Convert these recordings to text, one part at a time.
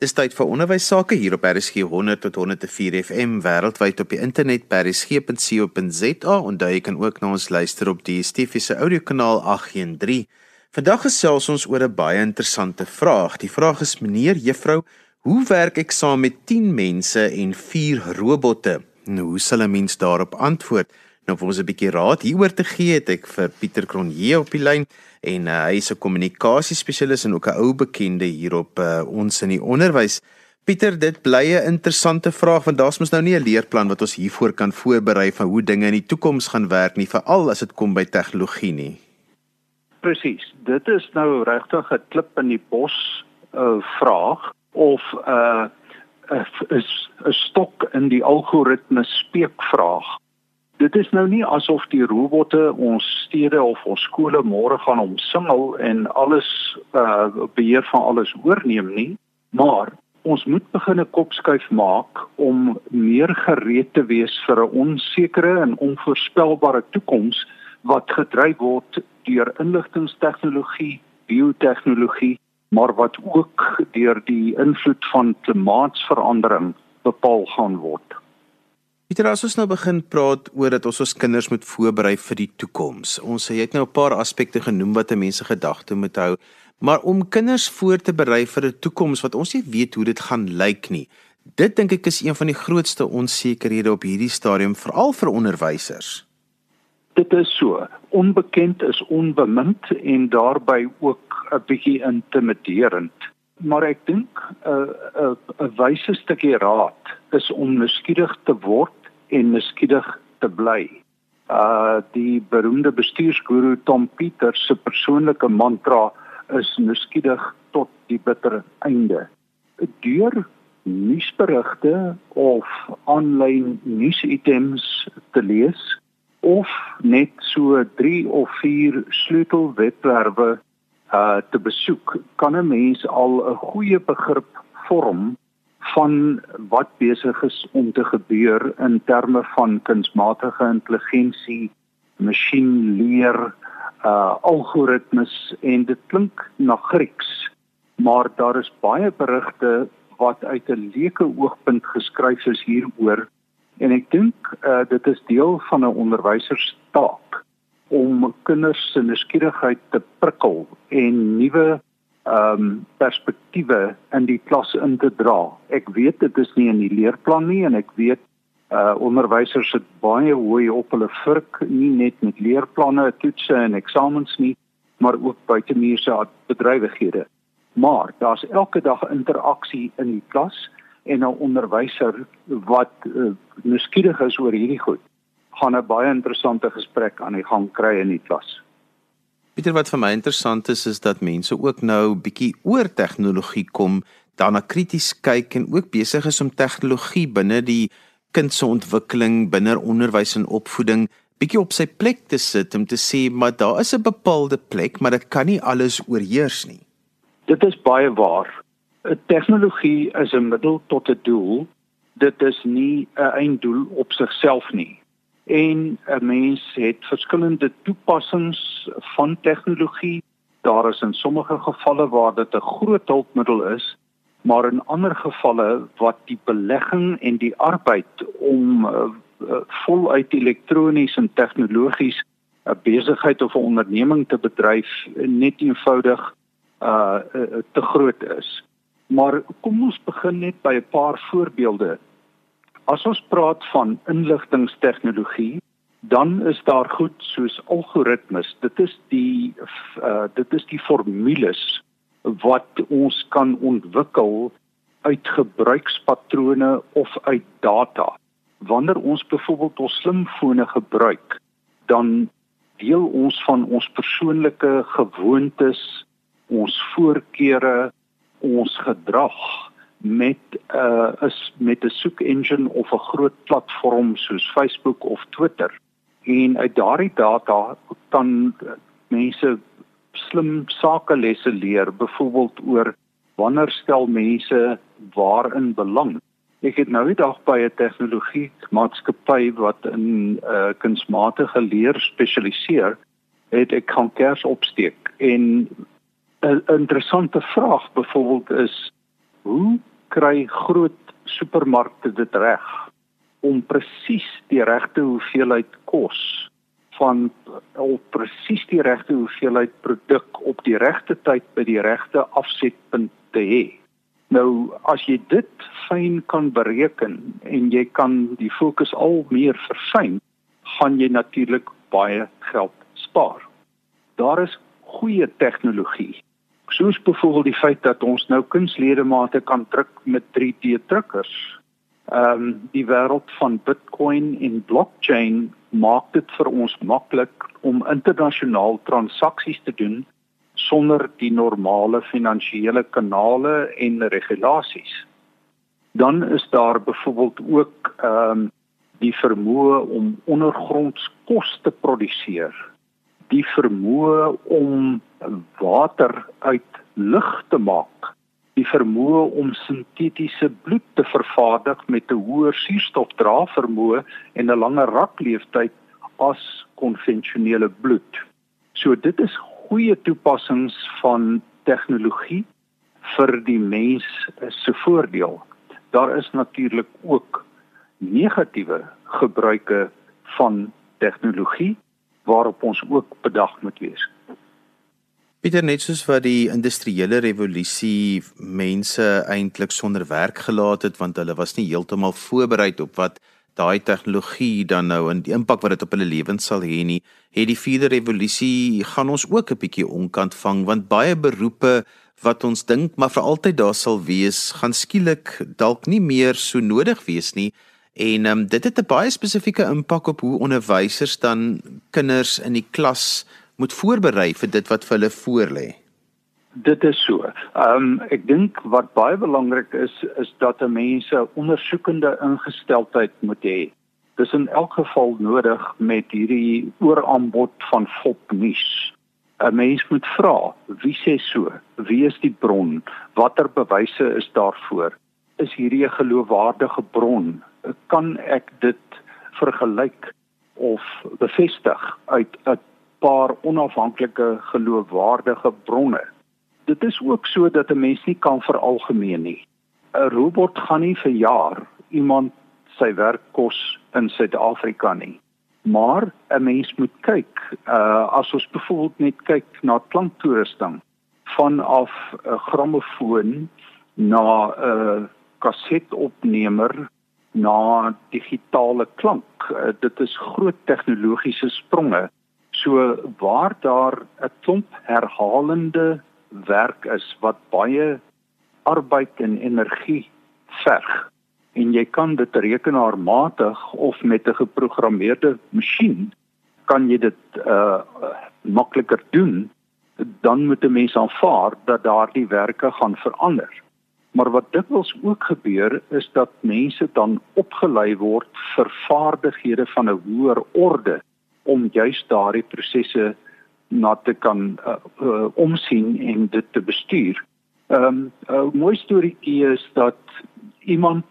Dis tyd vir onderwys sake hier op RSG 100 tot 104 FM wêreldwyd op die internet by rsg.co.za en jy kan ook na ons luister op die Stefiese audiokanaal 813. Vandag gesels ons oor 'n baie interessante vraag. Die vraag is: Meneer, juffrou, hoe werk ek saam met 10 mense en 4 robotte? Nou, hoe sal 'n mens daarop antwoord? Nou vir ons 'n bietjie raad hieroor te gee, het ek vir Pieter Cronje op die lyn en uh, hy is 'n kommunikasiespesialis en ook 'n ou bekende hier op uh, ons in die onderwys. Pieter, dit bly 'n interessante vraag want daar's mos nou nie 'n leerplan wat ons hiervoor kan voorberei van hoe dinge in die toekoms gaan werk nie, veral as dit kom by tegnologie nie. Presies. Dit is nou regtig 'n klip in die bos uh, vraag of 'n uh, is 'n stok in die algoritme speekvraag dit is nou nie asof die robotte ons stede of ons skole môre gaan omsingel en alles uh beheer van alles oorneem nie, maar ons moet begin 'n kopskuif maak om meer gereed te wees vir 'n onsekere en onvoorspelbare toekoms wat gedryf word deur inligtingstegnologie, biotehnologie, maar wat ook deur die invloed van klimaatsverandering bepaal gaan word. Pieter, as ons nou begin praat oor dat ons ons kinders moet voorberei vir die toekoms. Ons jy het nou 'n paar aspekte genoem wat mense gedagte moet hou, maar om kinders voor te berei vir 'n toekoms wat ons nie weet hoe dit gaan lyk nie. Dit dink ek is een van die grootste onsekerhede op hierdie stadium veral vir onderwysers. Dit is so. Onbekend is onbemind en daarbey ook 'n bietjie intimiderend. Maar ek dink 'n uh, 'n uh, 'n wyse stukkie raad is om nuuskierig te word en nuuskierig te bly. Uh die beroemde bestuursguru Tom Peters se persoonlike mantra is nuuskierig tot die bittere einde. Deur nuusberigte of aanlyn nuusitems te lees of net so 3 of 4 sleutelwebwerwe uh te besoek, kan 'n mens al 'n goeie begrip vorm van wat besig is om te gebeur in terme van kunsmatige intelligensie, masjienleer, uh algoritmes en dit klink na Grieks, maar daar is baie berigte wat uit 'n leuke oogpunt geskryf is hieroor en ek dink uh dit is deel van 'n onderwyser se taak om kinders se nuuskierigheid te prikkel en nuwe ehm um, perspektiewe in die klas in te dra. Ek weet dit is nie in die leerplan nie en ek weet uh onderwysers sit baie hoog op hulle vurk nie net met leerplanne, toetse en eksamens nie, maar ook buitemuurse bedrywighede. Maar daar's elke dag interaksie in die klas en 'n onderwyser wat uh, nuuskierig is oor hierdie goed, gaan 'n baie interessante gesprek aan die gang kry in die klas. Pieter wat vir my interessant is is dat mense ook nou bietjie oor tegnologie kom, daarna krities kyk en ook besig is om tegnologie binne die kind se ontwikkeling, binne onderwys en opvoeding bietjie op sy plek te sit om te sê maar daar is 'n bepaalde plek, maar dit kan nie alles oorheers nie. Dit is baie waar. Tegnologie is 'n middel tot 'n doel. Dit is nie 'n einddoel op sigself nie en 'n mens het verskillende toepassings van tegnologie. Daar is in sommige gevalle waar dit 'n groot hulpmiddel is, maar in ander gevalle wat die belegging en die arbeid om uh, uh, voluit elektronies en tegnologies 'n besigheid of 'n onderneming te bedryf net eenvoudig uh, uh te groot is. Maar kom ons begin net by 'n paar voorbeelde As ons praat van inligtingstegnologie, dan is daar goed soos algoritmes. Dit is die uh, dit is die formules wat ons kan ontwikkel uit gebruikspatrone of uit data. Wanneer ons byvoorbeeld ons slimfone gebruik, dan deel ons van ons persoonlike gewoontes, ons voorkeure, ons gedrag met 'n uh, is met 'n soek engine of 'n groot platform soos Facebook of Twitter. En uit daardie data kan mense slim sakelesse leer byvoorbeeld oor wanneer stel mense waarin belang. Ek het nou die dag by 'n tegnologie maatskappy wat in uh, kunsmatige leer spesialiseer het ek kankers opsteek. En 'n interessante vraag byvoorbeeld is hoe kry groot supermarkte dit reg om presies die regte hoeveelheid kos van op presies die regte hoeveelheid produk op die regte tyd by die regte afsetpunt te hê. Nou as jy dit fyn kan bereken en jy kan die fokus al meer verfyn, gaan jy natuurlik baie geld spaar. Daar is goeie tegnologie. Soos byvoorbeeld die feit dat ons nou kunsledemate kan druk met 3D drukkers ehm um, die wêreld van Bitcoin en blockchain maak dit vir ons maklik om internasionaal transaksies te doen sonder die normale finansiële kanale en regulasies. Dan is daar byvoorbeeld ook ehm um, die vermoë om ondergronds kos te produseer. Die vermoë om water uit lug te maak die vermoë om sintetiese bloed te vervaardig met 'n hoër suurstofdravermoë en 'n langer raklewensduur as konvensionele bloed. So dit is goeie toepassings van tegnologie vir die mens se voordeel. Daar is natuurlik ook negatiewe gebruike van tegnologie waarop ons ook bedag moet wees. Pieter net soos wat die industriële revolusie mense eintlik sonder werk gelaat het want hulle was nie heeltemal voorberei op wat daai tegnologie dan nou en die impak wat dit op hulle lewens sal hê nie, het die vierde revolusie gaan ons ook 'n bietjie onkant vang want baie beroepe wat ons dink maar vir altyd daar sal wees, gaan skielik dalk nie meer so nodig wees nie. En um, dit het 'n baie spesifieke impak op hoe onderwysers dan kinders in die klas moet voorberei vir dit wat vir hulle voorlê. Dit is so. Ehm um, ek dink wat baie belangrik is is dat 'n mens 'n ondersoekende ingesteldheid moet hê. Dis in elk geval nodig met hierdie ooraanbod van fopnuus. 'n Mens moet vra, wie sê so? Wie is die bron? Watter bewyse is daarvoor? Is hierdie 'n geloofwaardige bron? Kan ek dit vergelyk of bevestig uit 'n paar onafhanklike geloofwaardige bronne. Dit is ook so dat 'n mens nie kan veralgemeen nie. 'n Robot gaan nie vir jaar iemand sy werk kos in Suid-Afrika nie. Maar 'n mens moet kyk, uh as ons byvoorbeeld net kyk na klanktoerusting vanaf 'n grammofoon na 'n kasetopnemer na digitale klank. Uh, dit is groot tegnologiese spronge So waar daar 'n klomp herhalende werk is wat baie arbeid en energie verg en jy kan dit rekenaarmatig of met 'n geprogrammeerde masjien kan jy dit uh makliker doen dan moet 'n mens aanvaar dat daardie werke gaan verander. Maar wat dikwels ook gebeur is dat mense dan opgelei word vir vaardighede van 'n hoër orde om juist daardie prosesse na te kan uh, uh, omsien en dit te bestuur. Ehm um, 'n mooi storieetjie is dat iemand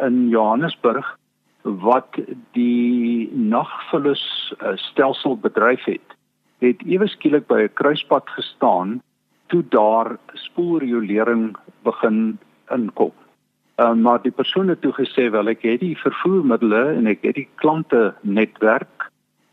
in Johannesburg wat die nagvullis uh, stelsel bedryf het, het ewe skielik by 'n kruispunt gestaan toe daar spoelriolering begin inkom. Uh, maar die persoon het toe gesê wel ek het die vervoermiddels en ek het die klante netwerk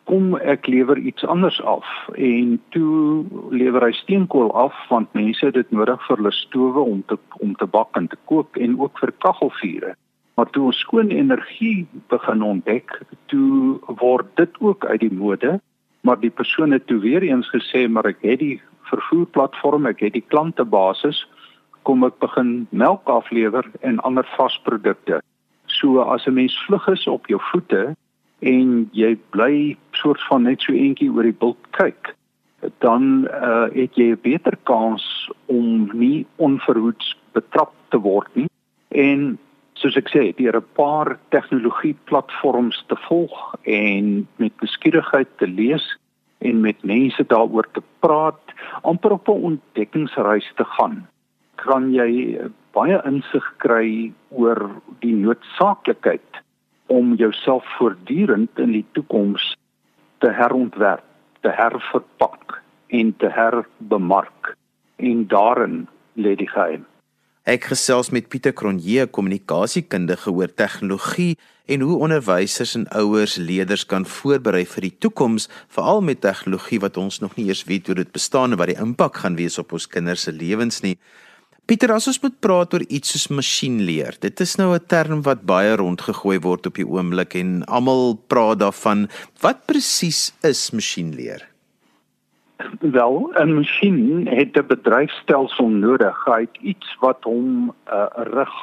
kom ek lewer iets anders af en toe lewer hy steenkool af want mense het dit nodig vir hulle stowe om te om te bak en te kook en ook vir kaggelvure. Maar toe ons skoon energie begin ontdek, toe word dit ook uit die mode, maar die persoon het toe weer eens gesê maar ek het die vervoerplatform, ek het die klantebasis, kom ek begin melk aflewer en ander vasprodukte. So as 'n mens vlug is op jou voete, en jy bly soort van net so eentjie oor die bult kyk dan uh, het jy 'n beter kans om nie onverhoeds betrap te word nie. En soos ek sê deur 'n paar tegnologie platforms te volg en met beskiedigheid te lees en met mense daaroor te praat amper op 'n ontdekkingsreis te gaan kan jy baie insig kry oor die noodsaaklikheid om jouself voortdurend in die toekoms te herontwerp, te herverpak en te herbemark en daarin lê die geheim. Ek gesels met Pieter Cronje, kommunikasiekundige oor tegnologie en hoe onderwysers en ouers leerders kan voorberei vir die toekoms, veral met tegnologie wat ons nog nie eers weet hoe dit bestaan en wat die impak gaan wees op ons kinders se lewens nie. Pieter, as ons moet praat oor iets soos masjienleer, dit is nou 'n term wat baie rondgegooi word op die oomblik en almal praat daarvan. Wat presies is masjienleer? Wel, 'n masjien het 'n bedryfstelsel nodig. Hy het iets wat hom uh, rig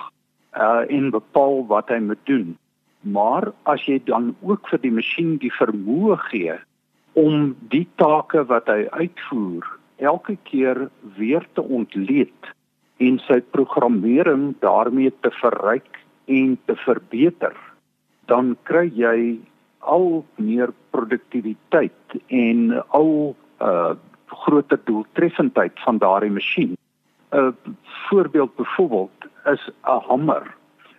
uh, en bepaal wat hy moet doen. Maar as jy dan ook vir die masjien die vermoë gee om die take wat hy uitvoer elke keer weer te ontleed en sy programmering daarmee te verryk en te verbeter, dan kry jy al meer produktiwiteit en al uh groter doeltreffendheid van daardie masjien. 'n Voorbeeld byvoorbeeld is 'n hamer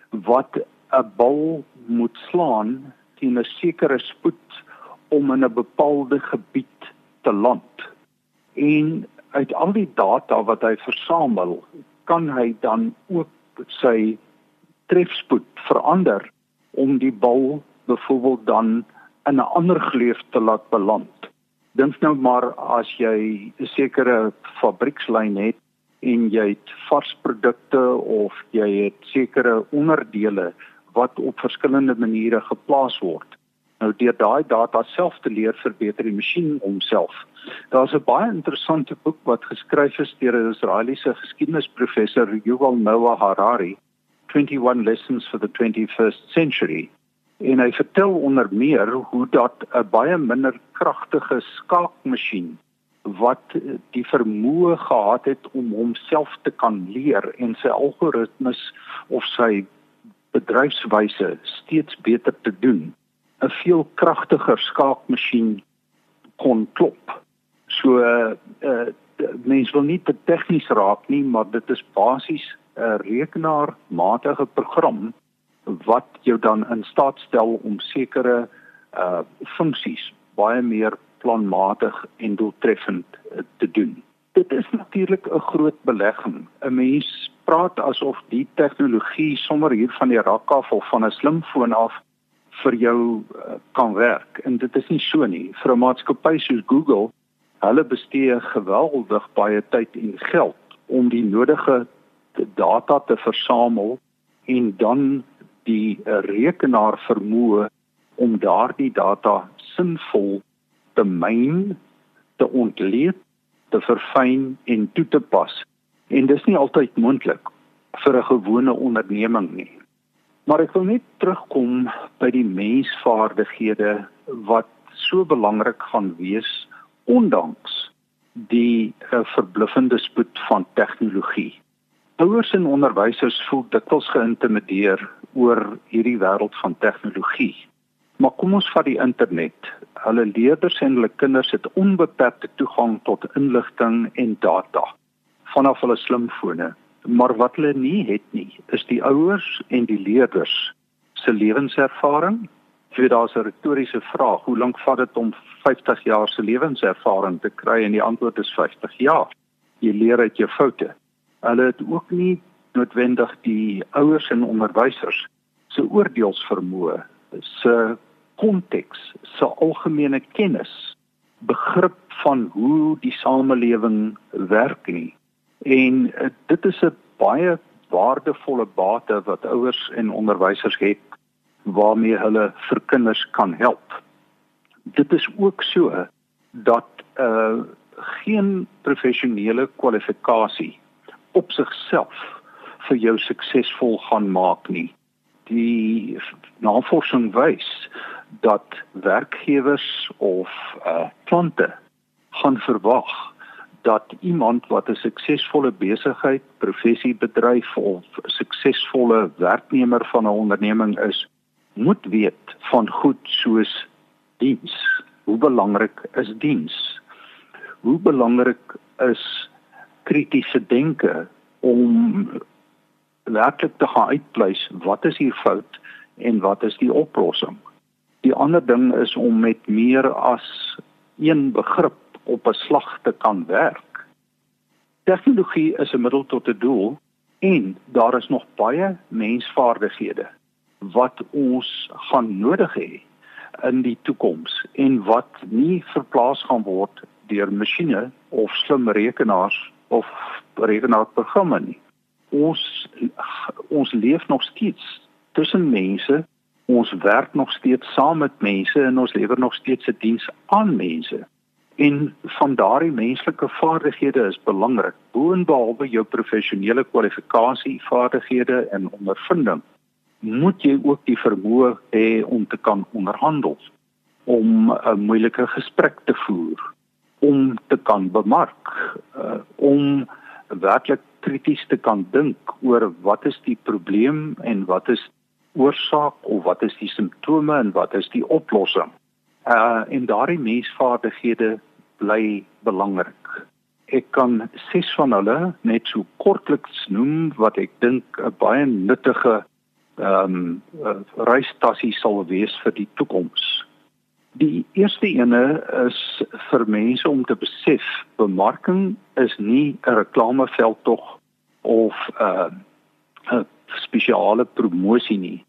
wat 'n bal moet slaan teen 'n sekere spoed om in 'n bepaalde gebied te land. En uit al die data wat hy versamel, kan hy dan ook sy trefspoed verander om die bal byvoorbeeld dan in 'n ander gleuf te laat beland dink nou maar as jy 'n sekere fabriekslyn het en jy het vars produkte of jy het sekere onderdele wat op verskillende maniere geplaas word. Nou deur daai data self te leer verbeter die masjien homself. Daar's 'n baie interessante boek wat geskryf is deur 'n Israeliese geskiedenisprofessor Yuval Noah Harari, 21 Lessons for the 21st Century en hy vertel onder meer hoe dat 'n baie minder kragtige skaakmasjien wat die vermoë gehad het om homself te kan leer en sy algoritmes of sy bedryfswyse steeds beter te doen 'n veel kragtiger skaakmasjien kon klop. So uh, uh mens wil nie te tegnies raak nie, maar dit is basies 'n rekenaarmatige program wat jou dan in staat stel om sekere uh funksies baie meer planmatig en doeltreffend uh, te doen. Dit is natuurlik 'n groot belegging. 'n Mens praat asof die tegnologie sommer hier van die rak af of van 'n slimfoon af vir jou uh, kan werk en dit is nie so nie. Vir 'n maatskappy soos Google, hulle bestee geweldig baie tyd en geld om die nodige data te versamel en dan die eh, rekenaar vermoë om daardie data sinvol te myn, te ontleed, te verfyn en toe te pas. En dis nie altyd moontlik vir 'n gewone onderneming nie. Maar ek wil net terugkom by die mensvaardighede wat so belangrik gaan wees ondanks die uh, verbluffende spoed van tegnologie. Ouers en onderwysers voel dikwels geïntimideer oor hierdie wêreld van tegnologie. Maar kom ons vat die internet. Hulle leerders en hulle kinders het onbeperkte toegang tot inligting en data vanaf hulle slimfone. Maar wat hulle nie het nie, is die ouers en die leerders se lewenservaring. Vir daar's 'n retoriese vraag, hoe lank vat dit om 50 jaar se lewenservaring te kry en die antwoord is 50 jaar. Jy leer uit jou foute hulle het ook nie noodwendig die ouers en onderwysers se oordeelsvermoë se konteks se algemene kennis begrip van hoe die samelewing werk nie en uh, dit is 'n baie waardevolle bate wat ouers en onderwysers het waarmee hulle vir kinders kan help dit is ook so dat uh geen professionele kwalifikasie op sigself vir jou suksesvol gaan maak nie. Die navorsing wys dat werkgewers of uh klante gaan verwag dat iemand wat 'n suksesvolle besigheid, professie bedryf of suksesvolle werknemer van 'n onderneming is, moet weet van goed soos diens. Hoe belangrik is diens? Hoe belangrik is kritiese denke om werklik te gaan uitpleis wat is hier fout en wat is die oplossing. Die ander ding is om met meer as een begrip op 'n slag te kan werk. Tegnologie is 'n middel tot 'n doel En daar is nog baie mensvaardighede wat ons gaan nodig hê in die toekoms en wat nie verplaas gaan word deur masjiene of slim rekenaars of rekenaarprogramme nie. Ons ons leef nog steeds tussen mense. Ons werk nog steeds saam met mense en ons lewer nog steeds 'n diens aan mense. En van daardie menslike vaardighede is belangrik. Boonbehalwe jou professionele kwalifikasie, vaardighede en ondervinding, moet jy ook die vermoë hê om te kan onderhandel, om 'n moeilike gesprek te voer, om te kan bemark, uh, om werklik krities te kan dink oor wat is die probleem en wat is oorsaak of wat is die simptome en wat is die oplossing. Uh en daardie mensvaardighede bly belangrik. Ek kan ses van hulle net so kortliks noem wat ek dink 'n baie nuttige ehm um, uh, reistassie sal wees vir die toekoms. Die eerste ene is vir mense om te besef bemarking is nie 'n reklameveld tog of 'n uh, spesiale promosie nie.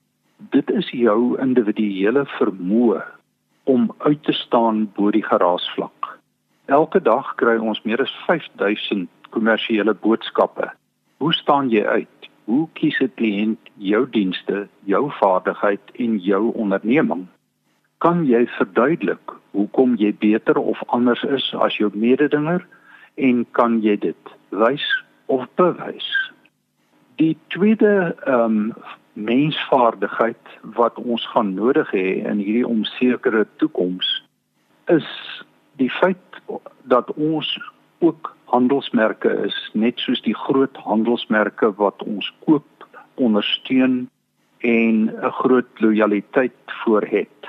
Dit is jou individuele vermoë om uit te staan bo die geraasvlak. Elke dag kry ons meer as 5000 kommersiële boodskappe. Hoe staan jy uit? Hoe kies 'n kliënt jou dienste, jou vaardigheid en jou onderneming? Kan jy verduidelik hoekom jy beter of anders is as jou mededinger en kan jy dit wys of bewys? Die tweede ehm um, mensvaardigheid wat ons gaan nodig hê in hierdie onsekere toekoms is die feit dat ons ook handelsmerke is net soos die groot handelsmerke wat ons koop, ondersteun en 'n groot lojaliteit voor het.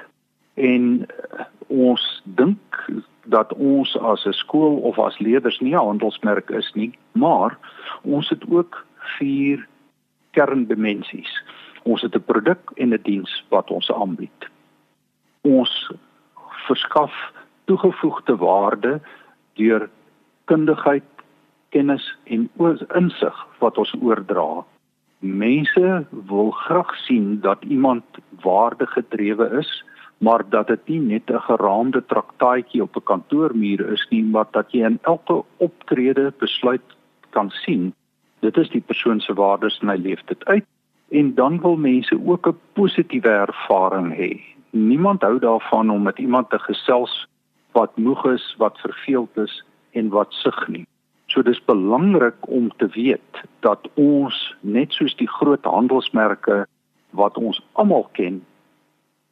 En uh, ons dink dat ons as 'n skool of as leerders nie 'n handelsmerk is nie, maar ons het ook vier kerndimensies. Ons het 'n produk en 'n diens wat ons aanbied. Ons verskaf toegevoegde waarde deur kundigheid, kennis en insig wat ons oordra. Mense wil graag sien dat iemand waardegedrewe is, maar dat dit nie net 'n geraamde traktaatjie op 'n kantoormuur is nie, maar dat jy in elke optrede besluit kan sien dit is die persoon se waardes en hy leef dit uit. En dan wil mense ook 'n positiewe ervaring hê. Niemand hou daarvan om met iemand te gesels wat moeg is, wat verveeld is en wat sug nie. So dis belangrik om te weet dat ons net soos die groot handelsmerke wat ons almal ken,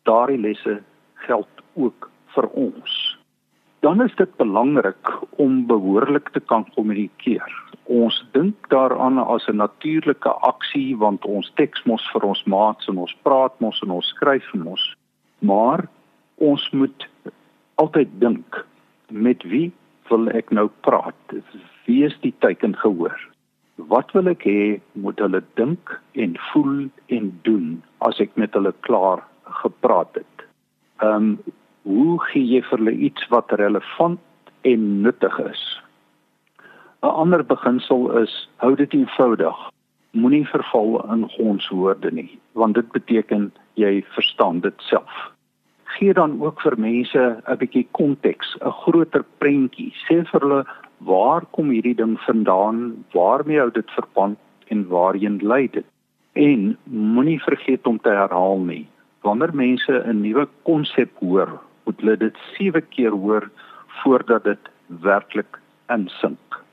daardie lesse geld ook vir ons. Dan is dit belangrik om behoorlik te kan kommunikeer. Ons dink daaraan as 'n natuurlike aksie want ons teks mos vir ons maats en ons praat mos en ons skryf mos. Maar ons moet altyd dink met wie wil ek nou praat? Wie is die teiken gehoor? Wat wil ek hê moet hulle dink en voel en doen as ek met hulle klaar gepraat het? Ehm um, hoe gee jy vir hulle iets wat relevant en nuttig is? 'n Ander beginsel is hou dit eenvoudig. Moenie verval in gonswoorde nie, want dit beteken jy verstaan dit self gee dan ook vir mense 'n bietjie konteks, 'n groter prentjie. Sê vir hulle waar kom hierdie ding vandaan? Waarmee hou dit verband en waarheen lei dit? En moenie vergeet om te herhaal nie. Wanneer mense 'n nuwe konsep hoor, moet hulle dit 7 keer hoor voordat dit werklik insink.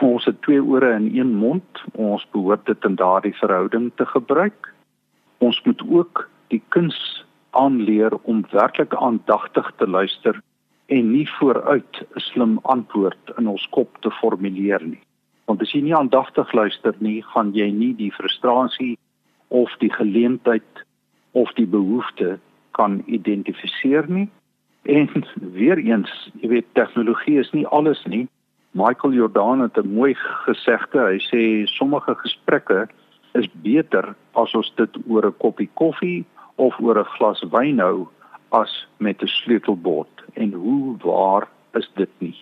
Ons het twee ore en een mond. Ons behoort dit in daardie verhouding te gebruik. Ons moet ook die kuns aanleer om werklik aandagtig te luister en nie vooruit 'n slim antwoord in ons kop te formuleer nie. Want as jy nie aandagtig luister nie, gaan jy nie die frustrasie of die geleentheid of die behoefte kan identifiseer nie. En weer eens, jy weet tegnologie is nie alles nie. Michael Jordan het 'n mooi gesegde. Hy sê sommige gesprekke is beter as ons dit oor 'n koppie koffie of oor 'n glas wyn hou as met 'n sleutelbord en hoe waar is dit nie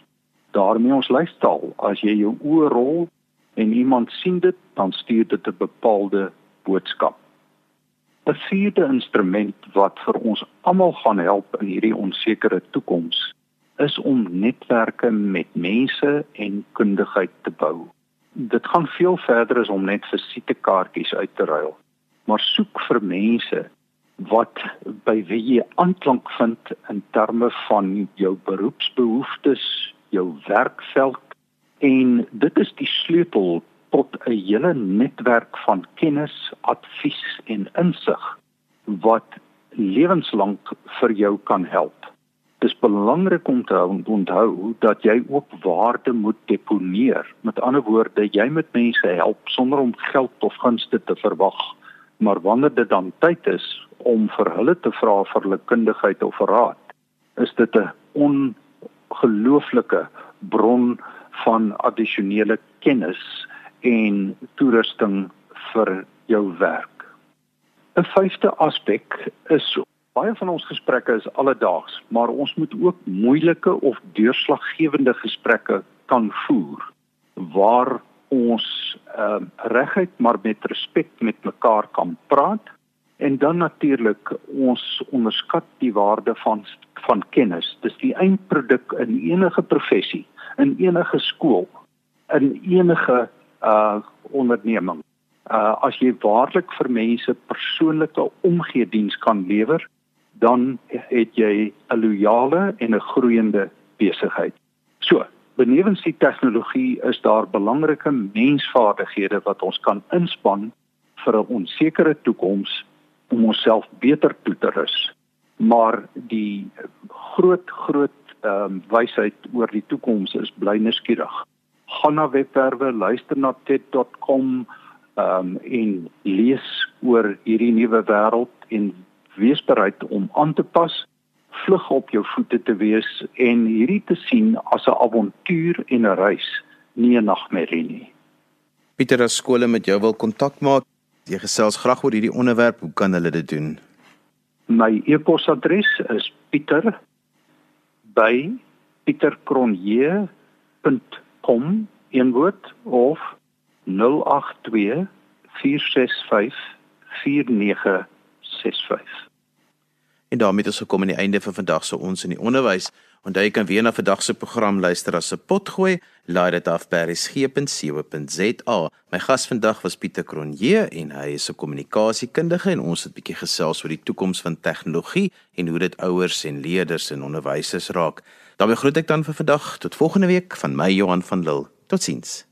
daarmee ons lifestyle as jy jou oë rol en iemand sien dit, dan stuur dit 'n bepaalde boodskap. 'n Vierde instrument wat vir ons almal gaan help in hierdie onsekere toekoms is om netwerke met mense en kundigheid te bou. Dit gaan veel verder as om net visitekaartjies uit te ruil, maar soek vir mense wat by wie jy aanklank vind in terme van jou beroepsbehoeftes, jou werkveld en dit is die sleutel tot 'n hele netwerk van kennis, advies en insig wat lewenslank vir jou kan help. Dit is belangrik om te onthou dat jy ook waarde moet deponeer. Met ander woorde, jy moet mense help sonder om geld of gunste te verwag. Maar wanneer dit dan tyd is om vir hulle te vra vir hulle kundigheid of raad, is dit 'n ongelooflike bron van addisionele kennis en toerusting vir jou werk. 'n Vyfde aspek is baie van ons gesprekke is alledaags, maar ons moet ook moeilike of deurslaggewende gesprekke kan voer waar ons ehm uh, reguit maar met respek met mekaar kan praat En dan natuurlik ons onderskat die waarde van van kennis. Dis die eindproduk in enige professie, in enige skool, in enige uh onderneming. Uh as jy waarlik vir mense persoonlike omgeediens kan lewer, dan het jy 'n loyale en 'n groeiende besigheid. So, benewens die tegnologie is daar belangrike mensvaardighede wat ons kan inspann vir 'n onsekere toekoms om onsself beter toe te rus. Maar die groot groot ehm um, wysheid oor die toekoms is bly nuuskierig. Gaan na webwerwe, luister na ted.com ehm um, en lees oor hierdie nuwe wêreld en wees bereid om aan te pas, vlug op jou voete te wees en hierdie te sien as 'n avontuur en 'n reis, nie 'n nagmerrie nie. Pieter, as skole met jou wil kontak maak, Jy gesels graag oor hierdie onderwerp. Hoe kan hulle dit doen? My e-posadres is pieter@pieterkronje.com in woord of 082 465 4965. En daarmee het ons gekom aan die einde van vandag se ons in die onderwys. Onthou jy kan weer na vandag se program luister as 'n pot gooi. Laai dit af by resgep.co.za. My gas vandag was Pieter Cronje en hy is 'n kommunikasiekundige en ons het 'n bietjie gesels oor die toekoms van tegnologie en hoe dit ouers en leerders en onderwysers raak. daarmee groet ek dan vir vandag tot volgende week van my Johan van Lille. Totsiens.